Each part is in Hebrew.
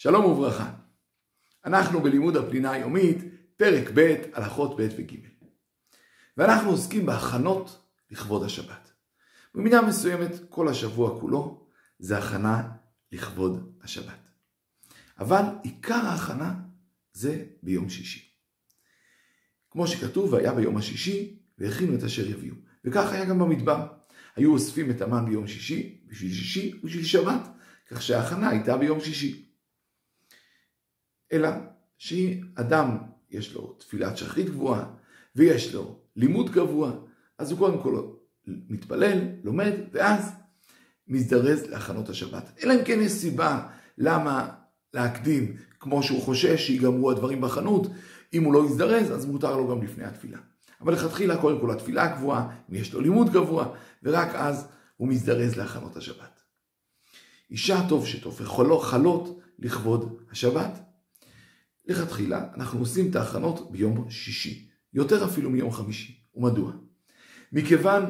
שלום וברכה. אנחנו בלימוד הפנינה היומית, פרק ב', הלכות ב' וג'. ואנחנו עוסקים בהכנות לכבוד השבת. במידה מסוימת, כל השבוע כולו זה הכנה לכבוד השבת. אבל עיקר ההכנה זה ביום שישי. כמו שכתוב, והיה ביום השישי, והכינו את אשר יביאו. וכך היה גם במדבר. היו אוספים את המן ביום שישי, בשביל שישי ובשביל שבת, כך שההכנה הייתה ביום שישי. אלא שאם אדם יש לו תפילת שחרית גבוהה ויש לו לימוד קבוע, אז הוא קודם כל מתפלל, לומד, ואז מזדרז להכנות השבת. אלא אם כן יש סיבה למה להקדים, כמו שהוא חושש שיגמרו הדברים בחנות, אם הוא לא יזדרז, אז מותר לו גם לפני התפילה. אבל לכתחילה, קודם כל התפילה הקבועה, אם יש לו לימוד קבוע, ורק אז הוא מזדרז להכנות השבת. אישה טוב שטוב, וחלות לכבוד השבת. לכתחילה אנחנו עושים את ההכנות ביום שישי, יותר אפילו מיום חמישי. ומדוע? מכיוון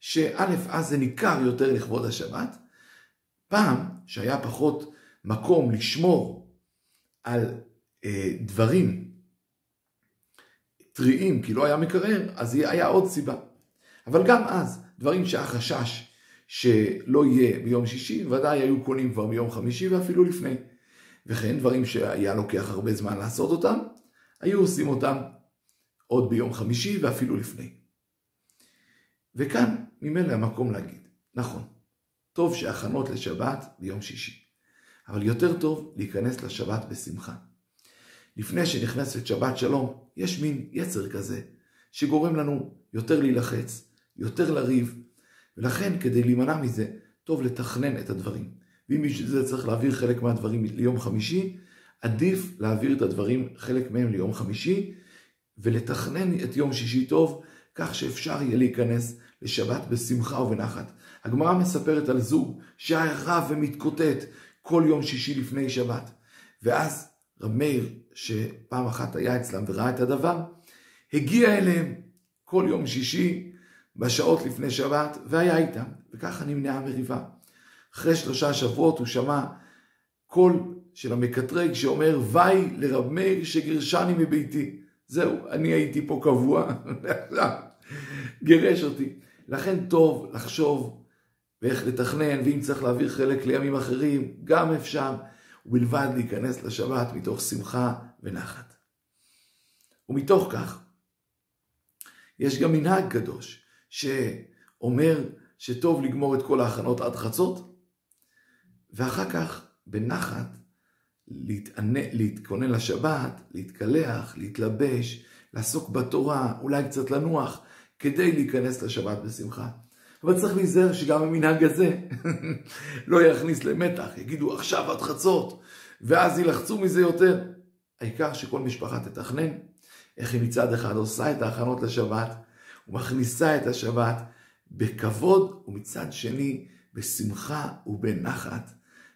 שא' אז זה ניכר יותר לכבוד השבת, פעם שהיה פחות מקום לשמור על אה, דברים טריים, כי לא היה מקרר, אז היה עוד סיבה. אבל גם אז, דברים שהיה חשש שלא יהיה ביום שישי, ודאי היו קונים כבר ביום חמישי ואפילו לפני. וכן דברים שהיה לוקח הרבה זמן לעשות אותם, היו עושים אותם עוד ביום חמישי ואפילו לפני. וכאן ממילא המקום להגיד, נכון, טוב שהכנות לשבת ביום שישי, אבל יותר טוב להיכנס לשבת בשמחה. לפני שנכנסת שבת שלום, יש מין יצר כזה, שגורם לנו יותר להילחץ, יותר לריב, ולכן כדי להימנע מזה, טוב לתכנן את הדברים. ואם בשביל זה צריך להעביר חלק מהדברים ליום חמישי, עדיף להעביר את הדברים, חלק מהם ליום חמישי, ולתכנן את יום שישי טוב, כך שאפשר יהיה להיכנס לשבת בשמחה ובנחת. הגמרא מספרת על זוג שהיה רב ומתקוטט כל יום שישי לפני שבת. ואז רב מאיר, שפעם אחת היה אצלם וראה את הדבר, הגיע אליהם כל יום שישי בשעות לפני שבת והיה איתם, וככה נמנעה המריבה. אחרי שלושה שבועות הוא שמע קול של המקטרג שאומר, ויי לרב מאיר שגירשני מביתי. זהו, אני הייתי פה קבוע, גירש אותי. לכן טוב לחשוב ואיך לתכנן, ואם צריך להעביר חלק לימים אחרים, גם אפשר, ובלבד להיכנס לשבת מתוך שמחה ונחת. ומתוך כך, יש גם מנהג קדוש, שאומר שטוב לגמור את כל ההכנות עד חצות, ואחר כך בנחת להתענה, להתכונן לשבת, להתקלח, להתלבש, לעסוק בתורה, אולי קצת לנוח, כדי להיכנס לשבת בשמחה. אבל צריך להיזהר שגם המנהג הזה לא יכניס למתח, יגידו עכשיו עד חצות, ואז יילחצו מזה יותר. העיקר שכל משפחה תתכנן איך היא מצד אחד עושה את ההכנות לשבת, ומכניסה את השבת בכבוד, ומצד שני בשמחה ובנחת.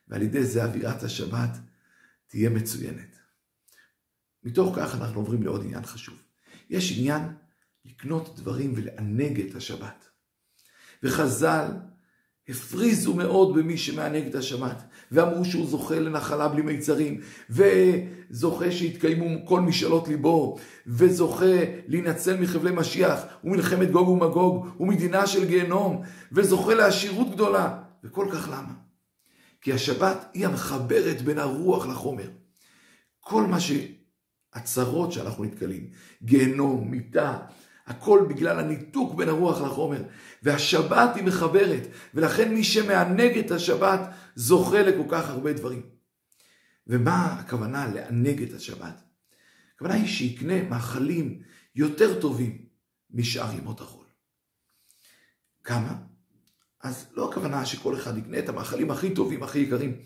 ועל ידי זה אווירת השבת תהיה מצוינת. מתוך כך אנחנו עוברים לעוד עניין חשוב. יש עניין לקנות דברים ולענג את השבת. וחז"ל הפריזו מאוד במי שמענג את השבת, ואמרו שהוא זוכה לנחלה בלי מיצרים, וזוכה שיתקיימו כל משאלות ליבו, וזוכה להינצל מחבלי משיח, ומלחמת גוג ומגוג, ומדינה של גיהנום, וזוכה לעשירות גדולה. וכל כך למה? כי השבת היא המחברת בין הרוח לחומר. כל מה שהצרות שאנחנו נתקלים, גיהנום, מיטה, הכל בגלל הניתוק בין הרוח לחומר. והשבת היא מחברת, ולכן מי שמענג את השבת זוכה לכל כך הרבה דברים. ומה הכוונה לענג את השבת? הכוונה היא שיקנה מאכלים יותר טובים משאר ימות החול. כמה? אז לא הכוונה שכל אחד יקנה את המאכלים הכי טובים, הכי יקרים.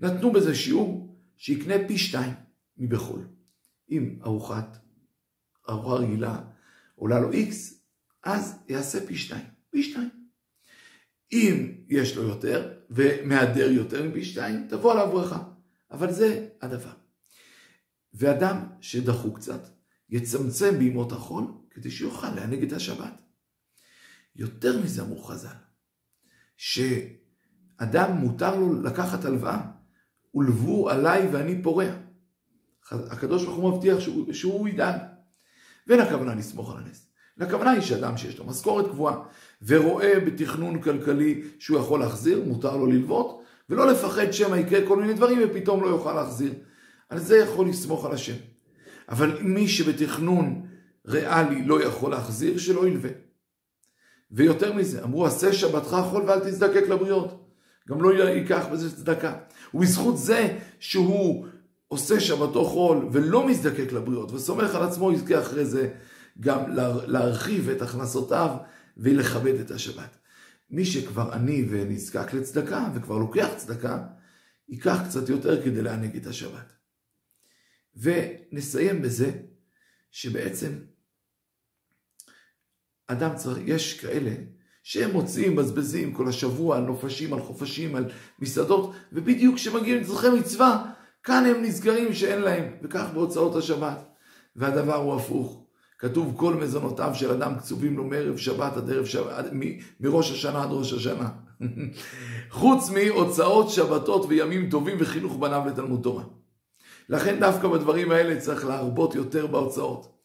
נתנו בזה שיעור שיקנה פי שתיים מבחול. אם ארוחת, ארוחה רגילה עולה לו איקס, אז יעשה פי שתיים. פי שתיים. אם יש לו יותר, ומהדר יותר מפי שתיים, תבוא עליו ברכה. אבל זה הדבר. ואדם שדחו קצת, יצמצם בימות החול, כדי שיוכל להנהיג את השבת. יותר מזה אמרו חז"ל, שאדם מותר לו לקחת הלוואה ולבו עליי ואני פורע. הקדוש ברוך הוא מבטיח שהוא, שהוא ידאג. ואין הכוונה לסמוך על הנס. הכוונה היא שאדם שיש לו משכורת קבועה ורואה בתכנון כלכלי שהוא יכול להחזיר, מותר לו ללוות, ולא לפחד שמא יקרה כל מיני דברים ופתאום לא יוכל להחזיר. על זה יכול לסמוך על השם. אבל מי שבתכנון ריאלי לא יכול להחזיר, שלא ילווה. ויותר מזה, אמרו, עשה שבתך חול ואל תזדקק לבריות. גם לא ייקח בזה צדקה. ובזכות זה שהוא עושה שבתו חול ולא מזדקק לבריות וסומך על עצמו, יזכה אחרי זה גם להרחיב את הכנסותיו ולכבד את השבת. מי שכבר עני ונזקק לצדקה וכבר לוקח צדקה, ייקח קצת יותר כדי לענג את השבת. ונסיים בזה שבעצם אדם צריך, יש כאלה שהם מוצאים, מבזבזים כל השבוע על נופשים, על חופשים, על מסעדות, ובדיוק כשמגיעים לצרכי מצווה, כאן הם נזכרים שאין להם, וכך בהוצאות השבת. והדבר הוא הפוך. כתוב כל מזונותיו של אדם קצובים לו מערב שבת עד ערב שבת, מראש השנה עד ראש השנה. חוץ מהוצאות שבתות וימים טובים וחינוך בניו לתלמוד תורה. לכן דווקא בדברים האלה צריך להרבות יותר בהוצאות.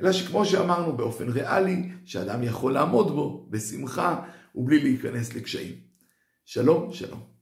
אלא שכמו שאמרנו באופן ריאלי, שאדם יכול לעמוד בו בשמחה ובלי להיכנס לקשיים. שלום, שלום.